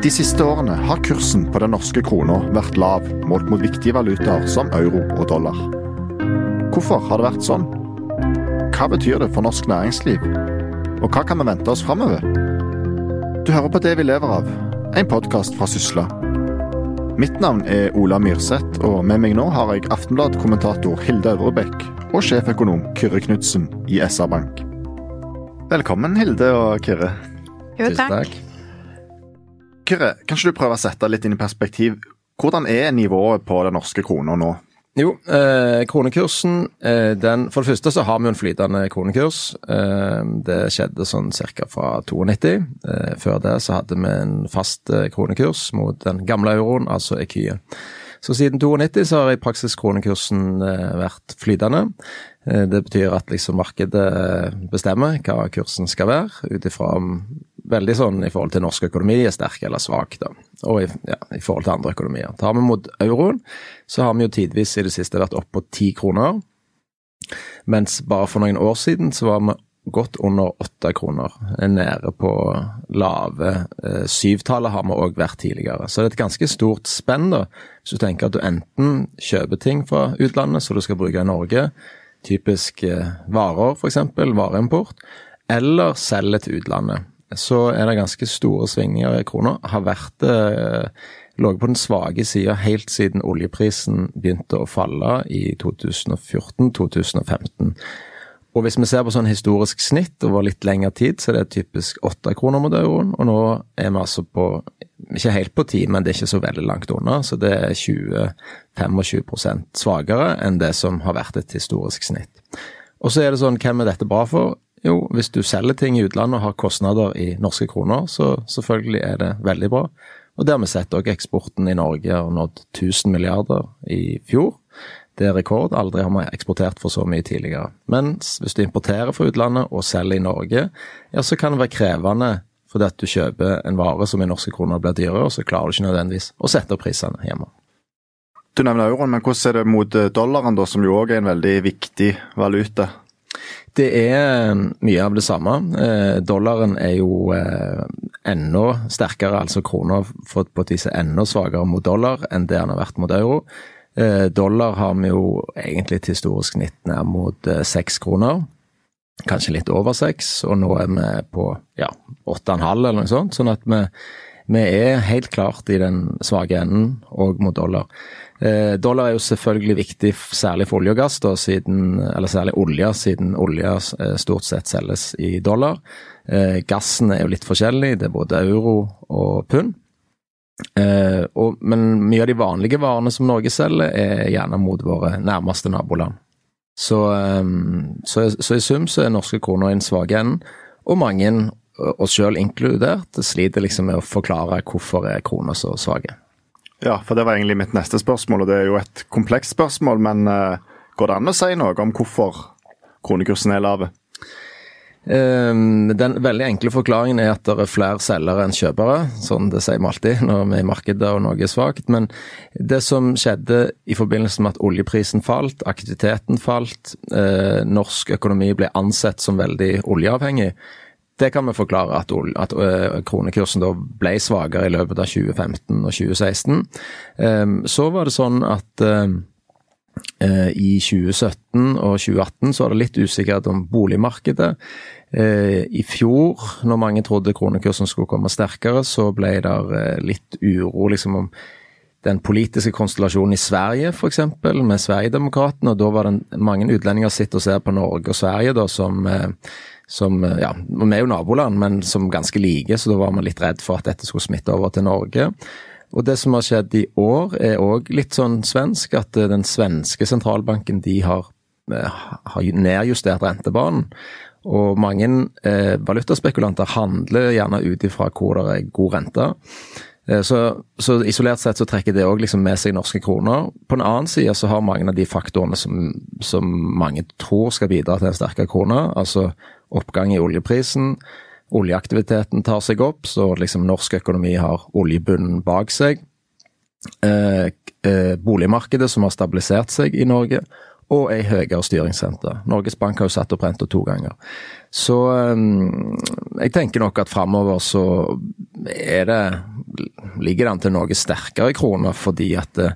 De siste årene har kursen på den norske krona vært lav målt mot viktige valutaer som euro og dollar. Hvorfor har det vært sånn? Hva betyr det for norsk næringsliv? Og hva kan vi vente oss framover? Du hører på Det vi lever av, en podkast fra Sysla. Mitt navn er Ola Myrseth, og med meg nå har jeg Aftenblad-kommentator Hilde Aurebekk og sjeføkonom Kyrre Knutsen i SR-Bank. Velkommen, Hilde og Kyrre. Jo, takk. Kyrre, kan ikke du prøve å sette litt inn i perspektiv? Hvordan er nivået på den norske krona nå? Jo, eh, kronekursen eh, den, For det første så har vi jo en flytende kronekurs. Eh, det skjedde sånn ca. fra 92. Eh, før det så hadde vi en fast eh, kronekurs mot den gamle euroen, altså ekye. Så siden 92 så har i praksis kronekursen eh, vært flytende. Det betyr at liksom markedet bestemmer hva kursen skal være, ut ifra om veldig sånn i forhold til norsk økonomi er sterk eller svak, da. Og i, ja, i, forhold til andre økonomier. Tar vi mot euroen, så har vi jo tidvis i det siste vært oppe på ti kroner. Mens bare for noen år siden så var vi godt under åtte kroner. Nede på lave eh, syvtallet har vi òg vært tidligere. Så det er et ganske stort spenn, da. Hvis du tenker at du enten kjøper ting fra utlandet som du skal bruke i Norge, typisk eh, varer f.eks., vareimport, eller selger til utlandet så er det ganske store svingninger i krona. Har vært eh, ligget på den svake sida helt siden oljeprisen begynte å falle i 2014-2015. Og hvis vi ser på sånn historisk snitt over litt lengre tid, så er det typisk åtte kroner mot euroen. Og nå er vi altså på ikke helt på ti, men det er ikke så veldig langt unna. Så det er 20-25% svakere enn det som har vært et historisk snitt. Og så er det sånn, hvem er dette bra for? Jo, hvis du selger ting i utlandet og har kostnader i norske kroner, så selvfølgelig er det veldig bra. Og det har sett òg. Eksporten i Norge har nådd 1000 milliarder i fjor. Det er rekord. Aldri har vi eksportert for så mye tidligere. Mens hvis du importerer fra utlandet og selger i Norge, ja, så kan det være krevende fordi at du kjøper en vare som i norske kroner blir dyrere, og så klarer du ikke nødvendigvis å sette opp prisene hjemme. Du nevner euroen, men hvordan er det mot dollaren, da, som jo òg er en veldig viktig valuta? Det er um, mye av det samme. Eh, dollaren er jo eh, enda sterkere, altså krona på et vis enda svakere mot dollar enn det han har vært mot euro. Eh, dollar har vi jo egentlig et historisk snitt ned mot seks kroner. Kanskje litt over seks, og nå er vi på ja, åtte og en halv eller noe sånt. Sånn at vi, vi er helt klart i den svake enden òg mot dollar. Eh, dollar er jo selvfølgelig viktig, særlig for olje og gass, da, siden, eller særlig olje, siden olje eh, stort sett selges i dollar. Eh, gassen er jo litt forskjellig, det er både euro og pund. Eh, og, men mye av de vanlige varene som Norge selger, er gjerne mot våre nærmeste naboland. Så, eh, så, så i sum så er norske kroner i en svake enden, og mange, oss sjøl inkludert, sliter liksom med å forklare hvorfor er kroner så svake. Ja, for det var egentlig mitt neste spørsmål, og det er jo et komplekst spørsmål. Men uh, går det an å si noe om hvorfor kronekursen er lav? Um, den veldig enkle forklaringen er at det er flere selgere enn kjøpere. Sånn det sier vi alltid når vi er i markedet og noe er svakt. Men det som skjedde i forbindelse med at oljeprisen falt, aktiviteten falt, uh, norsk økonomi ble ansett som veldig oljeavhengig, det kan vi forklare at, at uh, kronekursen da ble svakere i løpet av 2015 og 2016. Um, så var det sånn at uh, i 2017 og 2018 så var det litt usikkerhet om boligmarkedet. I fjor, når mange trodde kronekursen skulle komme sterkere, så ble det litt uro liksom om den politiske konstellasjonen i Sverige, f.eks., med Sverigedemokraterna. Da var det mange utlendinger sitter og ser på Norge og Sverige da, som som eh, ja, Vi er jo naboland, men som ganske like, så da var man litt redd for at dette skulle smitte over til Norge. Og det som har skjedd i år, er òg litt sånn svensk, at eh, den svenske sentralbanken de har, eh, har nedjustert rentebanen. Og mange eh, valutaspekulanter handler gjerne ut ifra hvor det er god rente. Så, så, isolert sett så trekker det òg liksom med seg norske kroner. På den annen side så har mange av de faktorene som, som mange tror skal bidra til en sterkere krone, altså oppgang i oljeprisen. Oljeaktiviteten tar seg opp, så liksom norsk økonomi har oljebunnen bak seg. Eh, eh, boligmarkedet som har stabilisert seg i Norge, og ei høyere styringsrente. Norges Bank har jo satt opp renta to ganger. Så eh, jeg tenker nok at framover så er det ligger det an til noe sterkere kroner, fordi at det,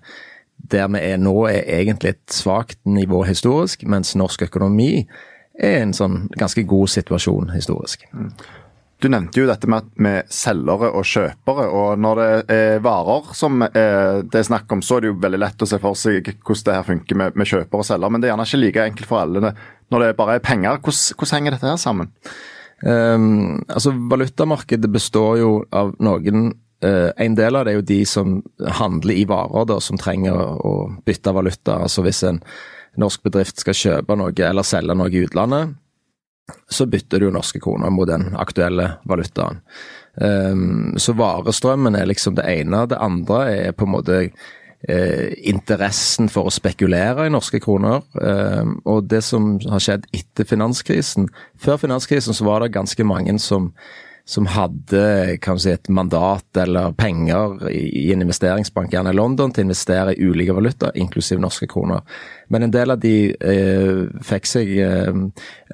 der vi er nå er egentlig et svakt nivå historisk, mens norsk økonomi er en sånn ganske god situasjon historisk. Mm. Du nevnte jo dette med, med selgere og kjøpere. og Når det er varer som er, det er snakk om, så er det jo veldig lett å se for seg hvordan det her funker med, med kjøper og selger. Men det er gjerne ikke like enkelt for alle når det bare er penger. Hvordan, hvordan henger dette her sammen? Um, altså Valutamarkedet består jo av noen uh, En del av det er jo de som handler i varer, da, som trenger å bytte valuta. Altså Hvis en norsk bedrift skal kjøpe noe eller selge noe i utlandet, så bytter du norske kroner mot den aktuelle valutaen. Um, så varestrømmen er liksom det ene. Det andre er på en måte eh, interessen for å spekulere i norske kroner. Eh, og det som har skjedd etter finanskrisen Før finanskrisen så var det ganske mange som som hadde si, et mandat eller penger i, en investeringsbank, gjerne i London, til å investere i ulike valuta, inklusiv norske kroner. Men en del av de eh, fikk seg eh,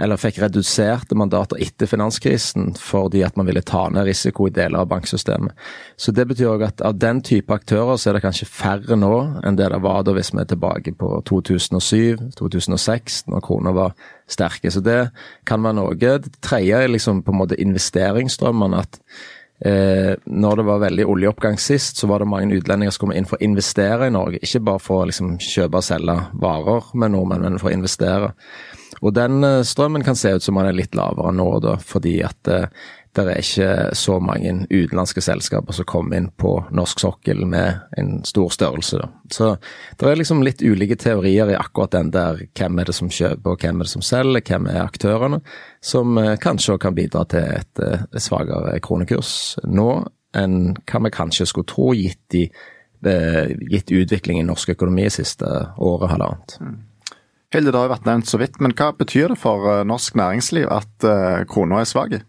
eller fikk reduserte mandater etter finanskrisen fordi at man ville ta ned risiko i deler av banksystemet. Så det betyr òg at av den type aktører så er det kanskje færre nå enn det det var da hvis vi er tilbake på 2007-2006, når kroner var sterke. Så det kan være noe. Det tredje er liksom på en måte investeringsstrømmene. at Eh, når det var veldig oljeoppgang sist, så var det mange utlendinger som kom inn for å investere i Norge. Ikke bare for å liksom, kjøpe og selge varer med nordmenn, men for å investere. Og den eh, strømmen kan se ut som den er litt lavere nå, da, fordi at eh, det er ikke så mange utenlandske selskaper som kommer inn på norsk sokkel med en stor størrelse. Så det er liksom litt ulike teorier i akkurat den der hvem er det som kjøper og hvem er det som selger, hvem er aktørene, som eh, kanskje kan bidra til et, et eh, svakere kronekurs nå enn hva vi kanskje skulle tro, gitt, i, eh, gitt utviklingen i norsk økonomi de siste året, annet. Hilde, det har vært nevnt så vidt, men hva betyr det for norsk næringsliv at krona er svak?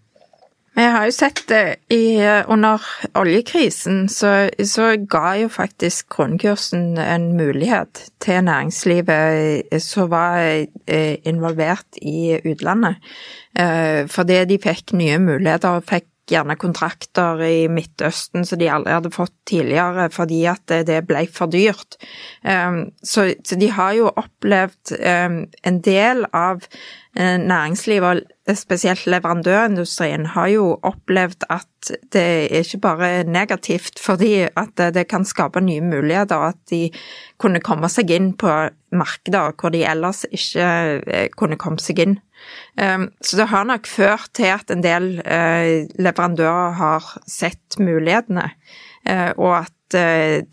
Vi har jo sett det i, under oljekrisen, så, så, ga jo faktisk kronekursen en mulighet til næringslivet som var eh, involvert i utlandet. Eh, fordi de fikk nye muligheter, fikk gjerne kontrakter i Midtøsten som de aldri hadde fått tidligere fordi at det ble for dyrt. Eh, så, de har jo opplevd en del av Eh, næringslivet, og spesielt leverandørindustrien, har jo opplevd at det ikke bare negativt fordi at det kan skape nye muligheter, at de kunne komme seg inn på markeder hvor de ellers ikke eh, kunne komme seg inn. Så det har nok ført til at en del eh, leverandører har sett mulighetene, og at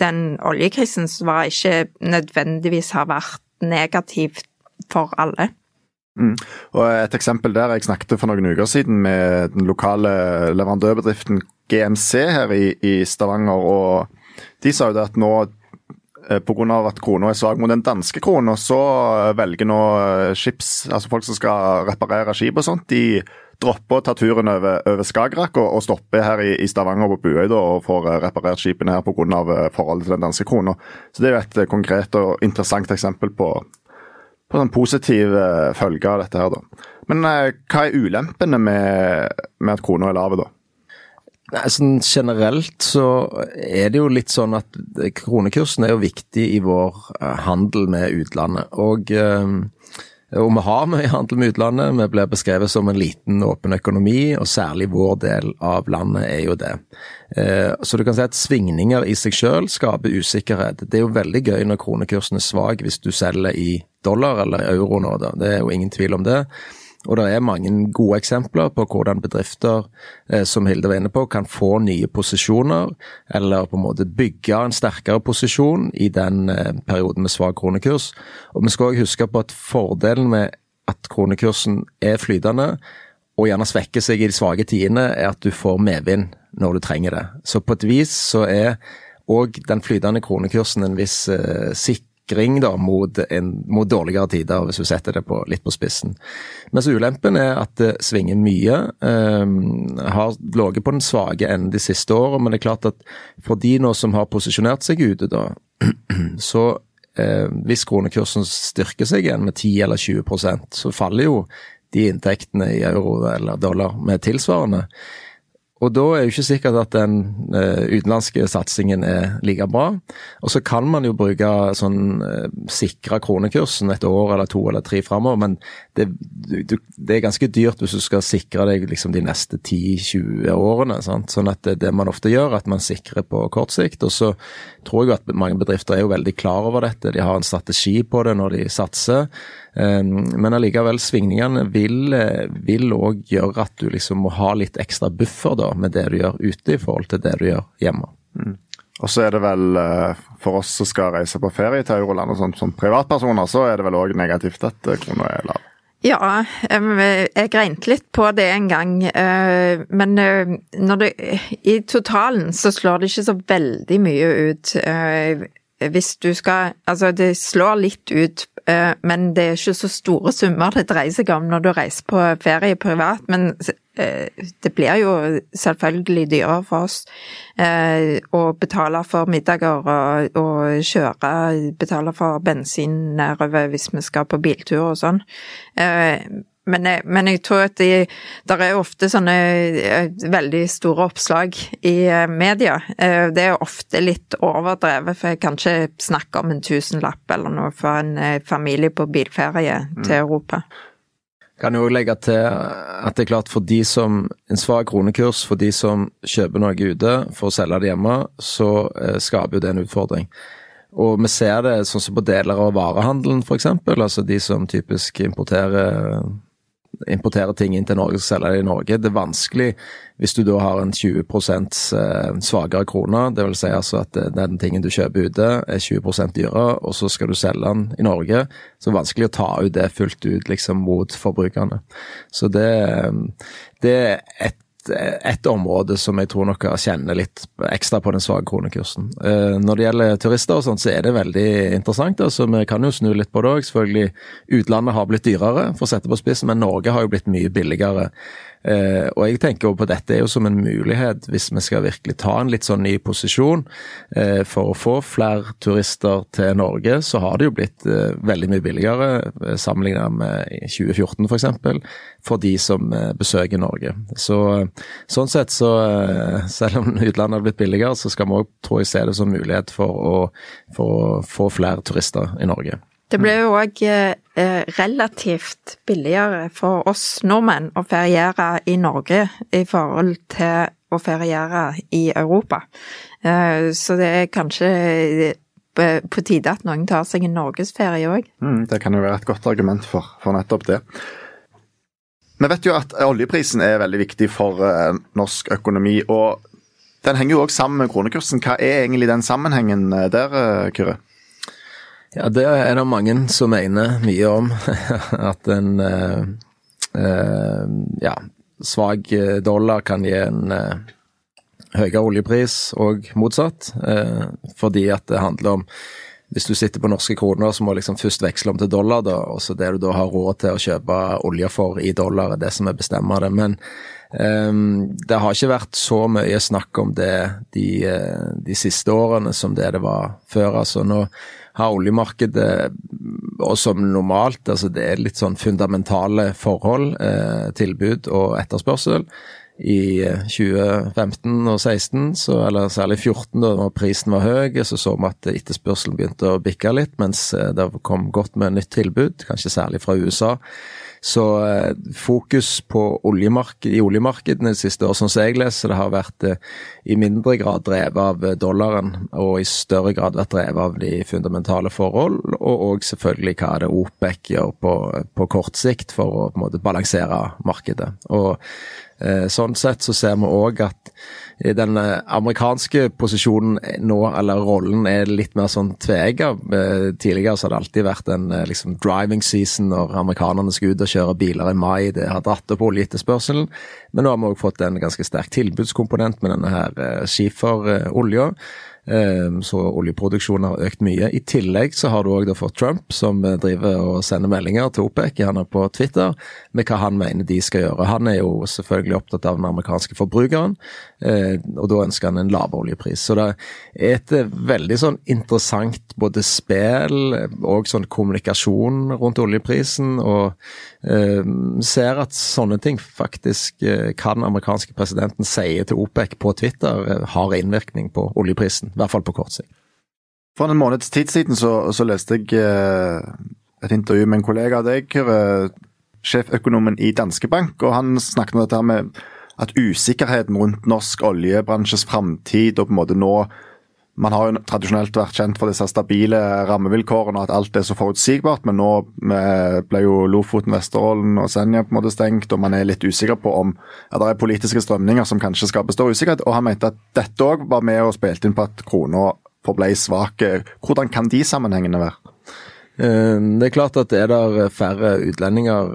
den oljekrisen var ikke nødvendigvis har vært negativ for alle. Mm. Og Et eksempel der jeg snakket for noen uker siden med den lokale leverandørbedriften GMC her i, i Stavanger. og De sa jo det at nå eh, pga. at krona er svak mot den danske krona, så velger nå eh, skips, altså folk som skal reparere skip og sånt, de dropper å ta turen over, over Skagerrak og, og stopper her i, i Stavanger på Buøy og får eh, reparert skipene her pga. forholdet til den danske krona. Så Det er jo et konkret og interessant eksempel på på en positiv uh, følge av dette her, da. Men uh, hva er ulempene med, med at krona er lav, da? Nei, sånn Generelt så er det jo litt sånn at kronekursen er jo viktig i vår uh, handel med utlandet. Og, og vi har mye handel med utlandet. Vi blir beskrevet som en liten, åpen økonomi, og særlig vår del av landet er jo det. Så du kan si at svingninger i seg selv skaper usikkerhet. Det er jo veldig gøy når kronekursen er svak hvis du selger i dollar eller euro nå, da. Det er jo ingen tvil om det. Og det er mange gode eksempler på hvordan bedrifter, eh, som Hilde var inne på, kan få nye posisjoner, eller på en måte bygge en sterkere posisjon i den eh, perioden med svak kronekurs. Og Vi skal også huske på at fordelen med at kronekursen er flytende, og gjerne svekker seg i de svake tidene, er at du får medvind når du trenger det. Så på et vis så er òg den flytende kronekursen en viss eh, sikkerhet sikring da, mot, en, mot, dårligere tider, hvis du setter det på, litt på spissen. Mens ulempen er at det svinger mye. Um, har ligget på den svake enden de siste årene, men det er klart at for de nå som har posisjonert seg ute, da, så eh, hvis kronekursen styrker seg igjen med 10 eller 20% så faller jo de inntektene i euro eller dollar med tilsvarende. Og da er jo ikke sikkert at den uh, utenlandske satsingen er like bra. Og så kan man jo bruke sånn uh, sikre kronekursen et år eller to eller tre framover, men det, det, er ganske dyrt hvis du skal sikre deg liksom de neste 10-20 årene. Sant? Sånn at det, det man ofte gjør, at man sikrer på kort sikt. Og så tror jeg at mange bedrifter er jo veldig klar over dette. De har en strategi på det når de satser. Um, men allikevel, svingningene vil òg gjøre at du liksom må ha litt ekstra buffer da, med det du gjør ute i forhold til det du gjør hjemme. Mm. Og så er det vel, eh, for oss som skal reise på ferie til euroland og sånt som privatpersoner, så er det vel òg negativt at eh, krona er lav? Ja, jeg regnet litt på det en gang, men men det, i totalen så slår det ikke så veldig mye ut. Hvis du skal Altså, det slår litt ut Eh, men det er ikke så store summer det dreier seg om når du reiser på ferie privat. Men eh, det blir jo selvfølgelig dyrere for oss eh, å betale for middager og kjøre, betale for bensin nedover hvis vi skal på biltur og sånn. Men jeg, men jeg, tror at det er ofte sånne eh, veldig store oppslag i eh, media. Eh, det er ofte litt overdrevet, for jeg kan ikke snakke om en tusenlapp eller noe for en familie på bilferie mm. til Europa. Kan jo legge til at det er klart for de som en svak kronekurs, for de som kjøper noe ute for å selge det hjemme, så skaper jo det en utfordring. Og vi ser det sånn som på deler av varehandelen f.eks., altså de som typisk importerer importere ting inn til Norge og selge det i Norge. Det er vanskelig hvis du da har en 20 eh, svakere krone. Vil si altså at eh, den tingen du kjøper ute er 20% dyrere, og så skal du selge den i Norge. Så det er vanskelig å ta ut det fullt ut liksom mot forbrukerne. Så det, eh, det er et et område som jeg tror nok kjenner litt ekstra på den svake kronekursen. Eh, når det gjelder turister og sånt, så er det veldig interessant. altså Vi kan jo snu litt på det òg. Selvfølgelig, utlandet har blitt dyrere, for å sette på spissen, men Norge har jo blitt mye billigere. Eh, og jeg tenker på dette er jo som en mulighet, hvis vi skal virkelig ta en litt sånn ny posisjon eh, for å få flere turister til Norge, så har det jo blitt eh, veldig mye billigere eh, sammenlignet med 2014 f.eks. For, eksempel, for de som eh, besøker Norge. Så Sånn sett, så eh, selv om utlandet har blitt billigere, så skal vi òg, tror jeg, se det som mulighet for å, for å få flere turister i Norge. Det ble jo òg eh, relativt billigere for oss nordmenn å feriere i Norge i forhold til å feriere i Europa. Eh, så det er kanskje eh, på tide at noen tar seg en norgesferie òg. Mm, det kan jo være et godt argument for, for, nettopp det. Vi vet jo at oljeprisen er veldig viktig for norsk økonomi. og Den henger jo òg sammen med kronekursen. Hva er egentlig den sammenhengen der, Kyrre? Ja, det er det mange som mener mye om. At en eh, eh, ja, svak eh, dollar kan gi en eh, høyere oljepris, og motsatt. Eh, fordi at det handler om hvis du sitter på norske kroner, så må du liksom først veksle om til dollar, da, og så det du da har råd til å kjøpe olje for i dollar, er det som er bestemmende. Men um, det har ikke vært så mye snakk om det de, de, siste årene som det det var før. altså nå har oljemarkedet, og som normalt, altså det er litt sånn fundamentale forhold, eh, tilbud og etterspørsel. I 2015 eh, og 2016, så, eller særlig 2014 da prisen var høy, så så vi at etterspørselen begynte å bikke litt, mens eh, det kom godt med nytt tilbud, kanskje særlig fra USA. Så eh, fokus på oljemarked, i oljemarkedene det siste år, sånn som jeg leser det, har vært eh, i mindre grad drevet av eh, dollaren, og i større grad vært drevet av de fundamentale forhold, og òg selvfølgelig hva det OPEC gjør på, på, kort sikt for å på en måte balansere markedet. Og eh, Sånn sett så ser vi òg at den eh, amerikanske posisjonen nå, eller rollen, er litt mer sånn tveegga. Eh, tidligere så har det alltid vært en eh, liksom, driving season når amerikanerne skal ut og kjøre biler i mai. Det har dratt opp oljeetterspørselen. Men nå har vi òg fått en ganske sterk tilbudskomponent med denne her skiferolja. Ehm, så oljeproduksjonen har økt mye. I tillegg så har du òg fått Trump, som eh, driver og sender meldinger til OPEC, gjerne på Twitter, med hva han mener de skal gjøre. Han er jo selvfølgelig opptatt av den amerikanske forbrukeren, eh, og da ønsker han en lav oljepris. Så det er et eh, veldig sånn interessant både spill og sånn kommunikasjon rundt oljeprisen, og ser at sånne ting faktisk kan amerikanske presidenten sier til OPEC på Twitter har innvirkning på oljeprisen. I hvert fall på kort sikt. For en måneds tid siden så, så leste jeg eh, et intervju med en kollega av deg, eh, sjeføkonomen i Danske Bank, og han snakket om dette med at usikkerheten rundt norsk oljebransjes framtid og på en måte nå man har jo tradisjonelt vært kjent for disse stabile rammevilkårene og at alt er så forutsigbart, men nå ble jo Lofoten, Vesterålen og Senja på en måte stengt, og man er litt usikker på om ja, det er politiske strømninger som kanskje skaper stor usikkerhet. Og han mente at dette òg var med og spilte inn på at krona forble svak. Hvordan kan de sammenhengene være? Eh, det er klart at er det færre utlendinger,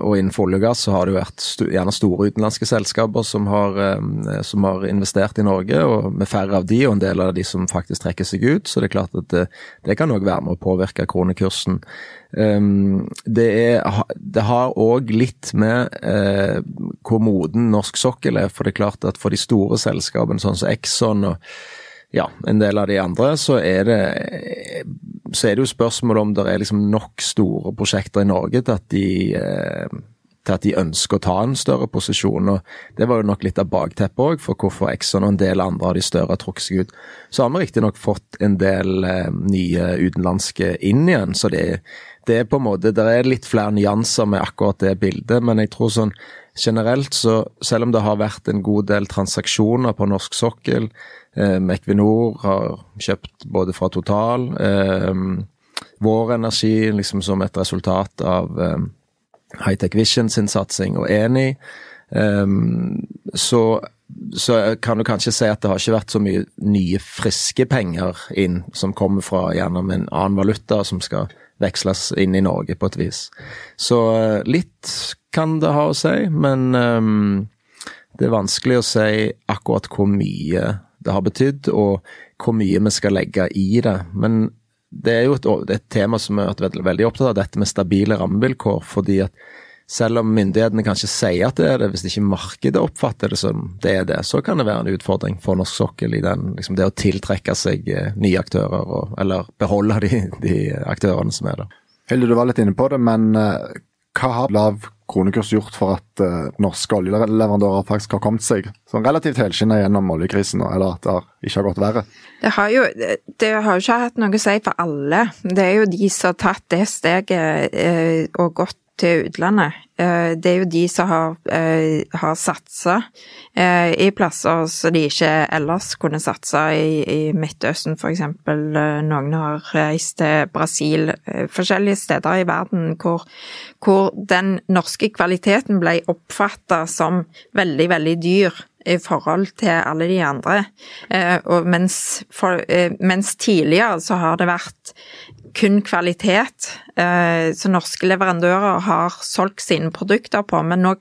og innenfor olje og gass så har det jo vært gjerne store utenlandske selskaper som har, eh, som har, investert i Norge, og med færre av de og en del av de som faktisk trekker seg ut. Så det er klart at det, det kan òg være med å påvirke kronekursen. Eh, det, er, det har òg litt med hvor moden norsk sokkel er, for det er klart at for de store selskapene sånn som Exxon og ja, en del av de andre, så er det, så er det jo spørsmål om det er liksom nok store prosjekter i Norge til at de eh, til at de ønsker å ta en større posisjon. og Det var jo nok litt av bakteppet òg for hvorfor Exxon og en del andre av de større har trukket seg ut. Så har vi riktignok fått en del eh, nye utenlandske inn igjen, så det, det, er på en måte Det er litt flere nyanser med akkurat det bildet, men jeg tror sånn generelt så selv om det har vært en god del transaksjoner på norsk sokkel, Equinor har kjøpt både fra Total, eh, Vår Energi liksom som et resultat av eh, Hightech Vision sin satsing, og Eni. Så, så kan du kanskje si at det har ikke vært så mye nye, friske penger inn som kommer fra gjennom en annen valuta som skal veksles inn i Norge på et vis. Så litt kan det ha å si, men um, det er vanskelig å si akkurat hvor mye det har betydd, og hvor mye vi skal legge i det. Men det er jo et, et tema som vi har vært veldig, opptatt av, dette med stabile rammevilkår. fordi at selv om myndighetene kanskje sier at det er det, hvis ikke markedet oppfatter det som det er det, så kan det være en utfordring for norsk sokkel i den, liksom det å tiltrekke seg eh, nye aktører, og, eller beholde de, de aktørene som er der. Hilde, du var litt inne på det, men uh, hva har lav kronekurs gjort for at uh, norske oljeleverandører faktisk har kommet seg sånn relativt helskinna gjennom oljekrisen, eller at det ikke har gått verre? Det har jo det har ikke hatt noe å si for alle. Det er jo de som har tatt det steget uh, og gått til utlandet. Eh, det er jo de som har, eh, har satsa eh, i plasser som de ikke ellers kunne satsa i, i Midtøsten, f.eks. Noen har reist til Brasil, forskjellige steder i verden hvor, hvor den norske kvaliteten ble oppfatta som veldig, veldig dyr i forhold til alle de andre. Mens, for, mens tidligere så har det vært kun kvalitet. Eh, så norske leverandører har solgt sine produkter på, men nå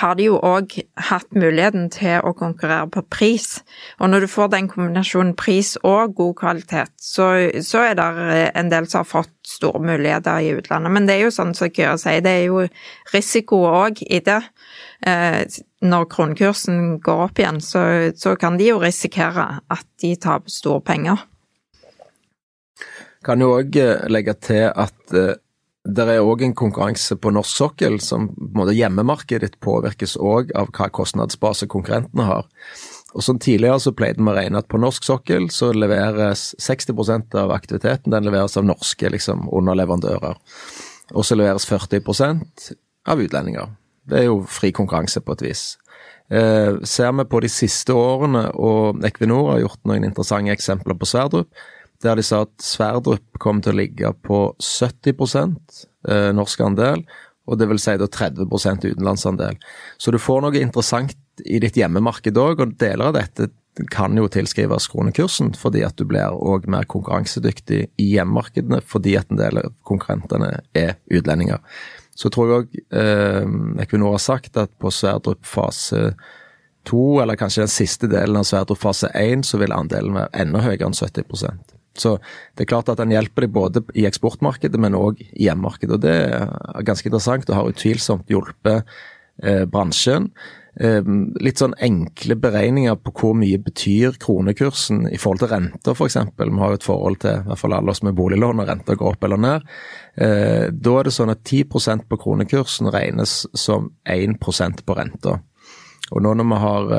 har de jo òg hatt muligheten til å konkurrere på pris. Og når du får den kombinasjonen pris og god kvalitet, så, så er det en del som har fått store muligheter i utlandet. Men det er jo sånn som Kyra sier, det er jo risiko òg i det. Eh, når kronekursen går opp igjen, så, så kan de jo risikere at de taper store penger. Kan jo òg eh, legge til at uh, det er òg en konkurranse på norsk sokkel som på en måte Hjemmemarkedet ditt påvirkes òg av hva kostnadsbase konkurrentene har. Og som Tidligere så pleide vi å regne at på norsk sokkel så leveres 60% av aktiviteten den leveres av norske liksom, underleverandører. Og så leveres 40% av utlendinger. Det er jo fri konkurranse på et vis. Eh, ser vi på de siste årene, og Equinor har gjort noen interessante eksempler på Sverdrup, der de sa at Sverdrup kom til å ligge på 70 eh, norsk andel, og det vil si da 30% utenlandsandel. Så du får noe interessant i ditt hjemmemarked òg, og deler av dette kan jo tilskrives kronekursen, fordi at du blir òg mer konkurransedyktig i hjemmemarkedene fordi at en del av konkurrentene er utlendinger. Så tror jeg òg eh, Equinor har sagt at på Sverdrup fase to, eller kanskje den siste delen av Sverdrup fase 1, så vil andelen være enda høyere enn 70 Så det er klart at den hjelper deg både i eksportmarkedet, men òg i hjemmemarkedet. Og det er ganske interessant og har utvilsomt hjulpet eh, bransjen. Eh, litt sånn enkle beregninger på hvor mye betyr kronekursen i forhold til renter, f.eks. Vi har jo et forhold til i hvert fall alle oss med boliglån, og renter går opp eller ned. Eh, da er det sånn at 10% på kronekursen regnes som 1% på renta. Og nå når vi har,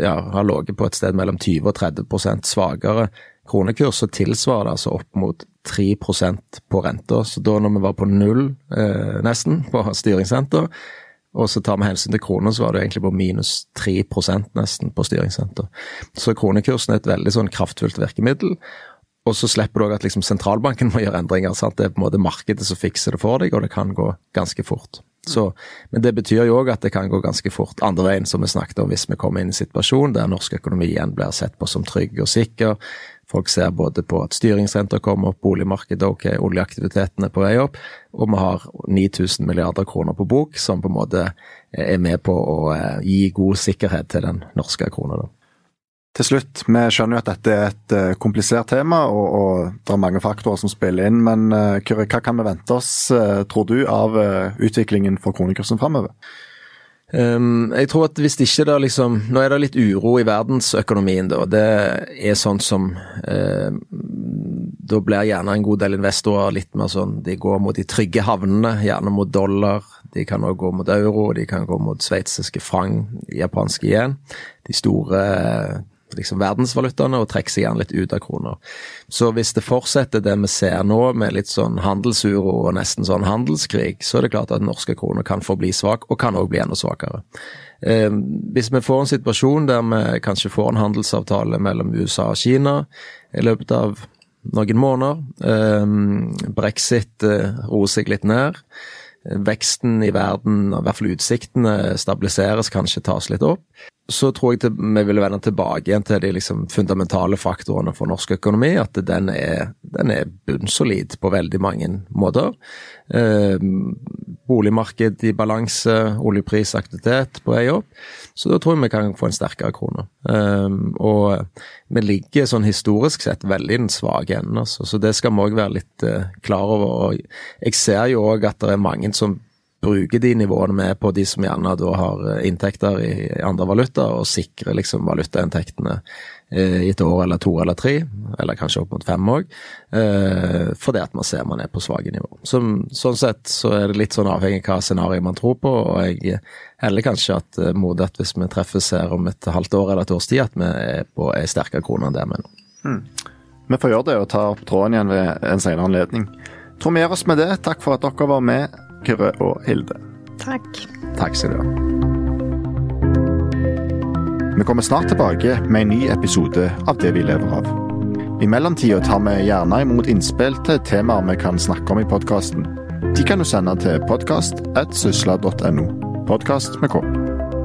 ja, har ligget på et sted mellom 20 og 30% svakere kronekurs, så tilsvarer det altså opp mot 3% på renta. Så da når vi var på null eh, nesten på styringssenter, og så tar vi hensyn til kroner, så var det egentlig på minus 3% nesten på styringssenter. Så kronekursen er et veldig sånn kraftfullt virkemiddel. Og så slipper du òg at liksom sentralbanken må gjøre endringer. Sant? Det er på en måte markedet som fikser det for deg, og det kan gå ganske fort. Så, men det betyr jo òg at det kan gå ganske fort andre veien, som vi snakket om, hvis vi kommer inn i en situasjon der norsk økonomi igjen blir sett på som trygg og sikker. Folk ser både på at styringsrenter kommer opp, boligmarkedet ok, oljeaktiviteten er på vei opp, og vi har 9000 milliarder kroner på bok, som på en måte er med på å eh, gi god sikkerhet til den norske krona. Til slutt, vi skjønner jo at dette er et uh, komplisert tema, og, og, det er mange faktorer som spiller inn. Men Kyrre, hva kan vi vente oss, tror du, av utviklingen for kronekursen framover? Um, jeg tror at hvis ikke det liksom Nå er det litt uro i verdensøkonomien, da. Det er sånn som Da blir gjerne en god del investorer litt mer sånn De går mot de trygge havnene, gjerne mot dollar. De kan også gå mot euro, de kan gå mot sveitsiske frang, japanske igjen. De store liksom verdensvalutaene og trekke seg gjerne litt ut av kroner. Så hvis det fortsetter det vi ser nå, med litt sånn handelsuro og nesten sånn handelskrig, så er det klart at norske kroner kan forbli svak, og kan òg bli enda svakere. Eh, hvis vi får en situasjon der vi kanskje får en handelsavtale mellom USA og Kina i løpet av noen måneder, eh, brexit eh, roer seg litt ned, veksten i verden, i hvert fall utsiktene, stabiliseres, kanskje tas litt opp, så tror jeg til, vi vil vende tilbake igjen til de liksom fundamentale faktorene for norsk økonomi. At den er, den er bunnsolid på veldig mange måter. Eh, boligmarked i balanse, oljeprisaktivitet på vei opp. Så da tror jeg vi kan få en sterkere krone. Eh, og vi ligger sånn historisk sett veldig i den svake enden, altså. Så det skal vi òg være litt eh, klar over. Og jeg ser jo òg at det er mange som bruke de nivåene vi er på, de som gjerne da har eh, inntekter i andre valuta, og sikre liksom valutainntektene eh, i et år eller to eller tre, eller kanskje opp mot fem òg, eh, fordi at man ser man er på svake nivå. Så, sånn sett så er det litt sånn avhengig av hva scenario man tror på, og jeg heller kanskje at mot at hvis vi treffes her om et halvt år eller et års tid, at vi er på ei sterkere krone enn det vi er nå. Mm. Vi får gjøre det og ta opp tråden igjen ved en senere anledning. Tror vi gjør oss med det. Takk for at dere var med Kyrre og Hilde. Takk. Takk skal du ha. Vi kommer snart tilbake med en ny episode av Det vi lever av. I mellomtida tar vi gjerne imot innspill til temaer vi kan snakke om i podkasten. De kan du sende til podkast.sysla.no. Podkast med K.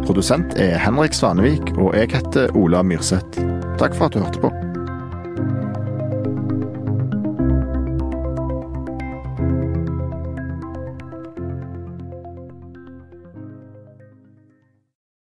Produsent er Henrik Svanevik, og jeg heter Ola Myrseth. Takk for at du hørte på.